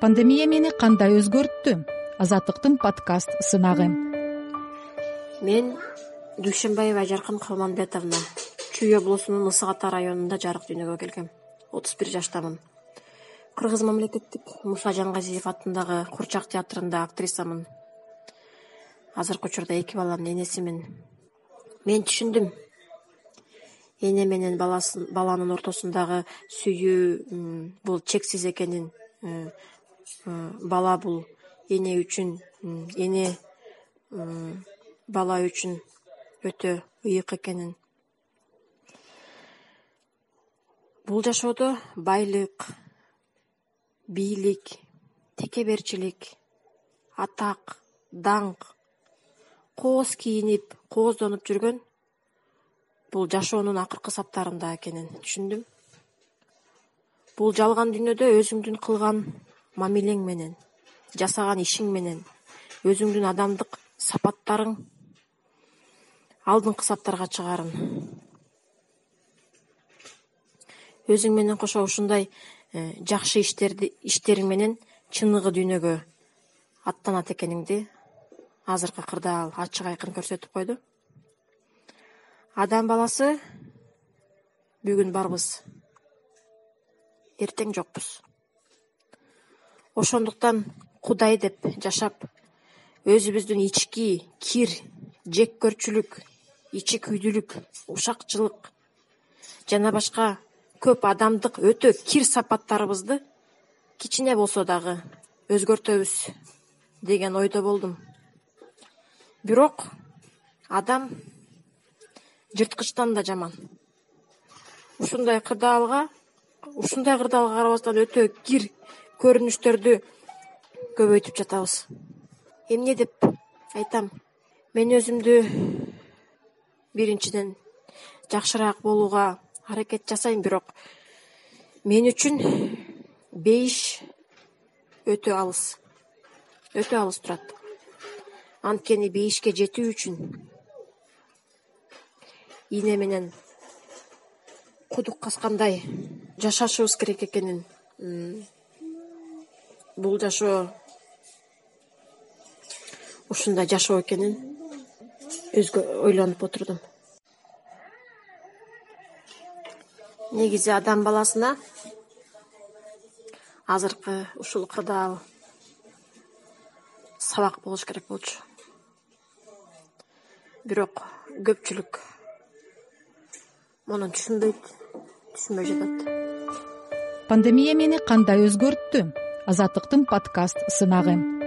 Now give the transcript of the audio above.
пандемия мени кандай өзгөрттү? Азаттыктын подкаст сынагы. Мен дүйшөнбаева айжаркын калманбетовна чүй облусунун ысык ата районунда жарык дүйнөгө келгем. Отуз бир жаштамын. Кыргыз мамлекеттик муса жангазиев атындагы курчак театрында актрисамын. Азыркы учурда эки баланын энесимин. Мен түшүндүм. Эне менен баланын ортосундагы сүйүү бул чексиз экенин э, бала бул. Эне үчүн эне бала үчүн өтө ыйык экенин. Бул жашоодо байлык бийлик текеберчилик атак даңк кооз кийинип кооздонуп жүргөн бул жашоонун акыркы саптарында экенин түшүндүм. Бул жалган дүйнөдө өзүңдүн кылган мамилең менен жасаган ишиң менен өзүңдүн адамдык сапаттарың алдыңкы саптарга чыгаарын өзүң менен кошо ушундай э, жакшы иштерди иштериң менен чыныгы дүйнөгө аттанат экениңди азыркы кырдаал ачык айкын көрсөтүп койду. Адам баласы бүгүн барбыз. Эртең жокпуз ошондуктан кудай деп жашап өзүбүздүн ички кир жеккөрчүлүк ичи күйдүлүк ушакчылык жана башка көп адамдык өтө кир сапаттарыбызды кичине болсо дагы өзгөртөбүз деген ойдо болдум. Бирок адам жырткычтан да жаман. Ушундай кырдаалга ушундай кырдаалга карабастан өтө кир көрүнүштөрдү көбөйтүп жатабыз. Эмне деп айтам? Мен өзүмдү биринчиден жакшыраак болууга аракет жасайм бирок мен үчүн бейиш өтө алыс өтө алыс турат. Анткени бейишке жетүү үчүн ийне менен кудук казгандай жашашыбыз керек экенин бул жашоо ушундай жашоо экенин өзгө ойлонуп отурдум. Негизи адам баласына азыркы ушул кырдаал сабак болуш керек болчу. Бирок көпчүлүк муну түшүнбөйт түшүнбөй жатат. Пандемия мени кандай өзгөрттү азаттыктын подкаст сынагы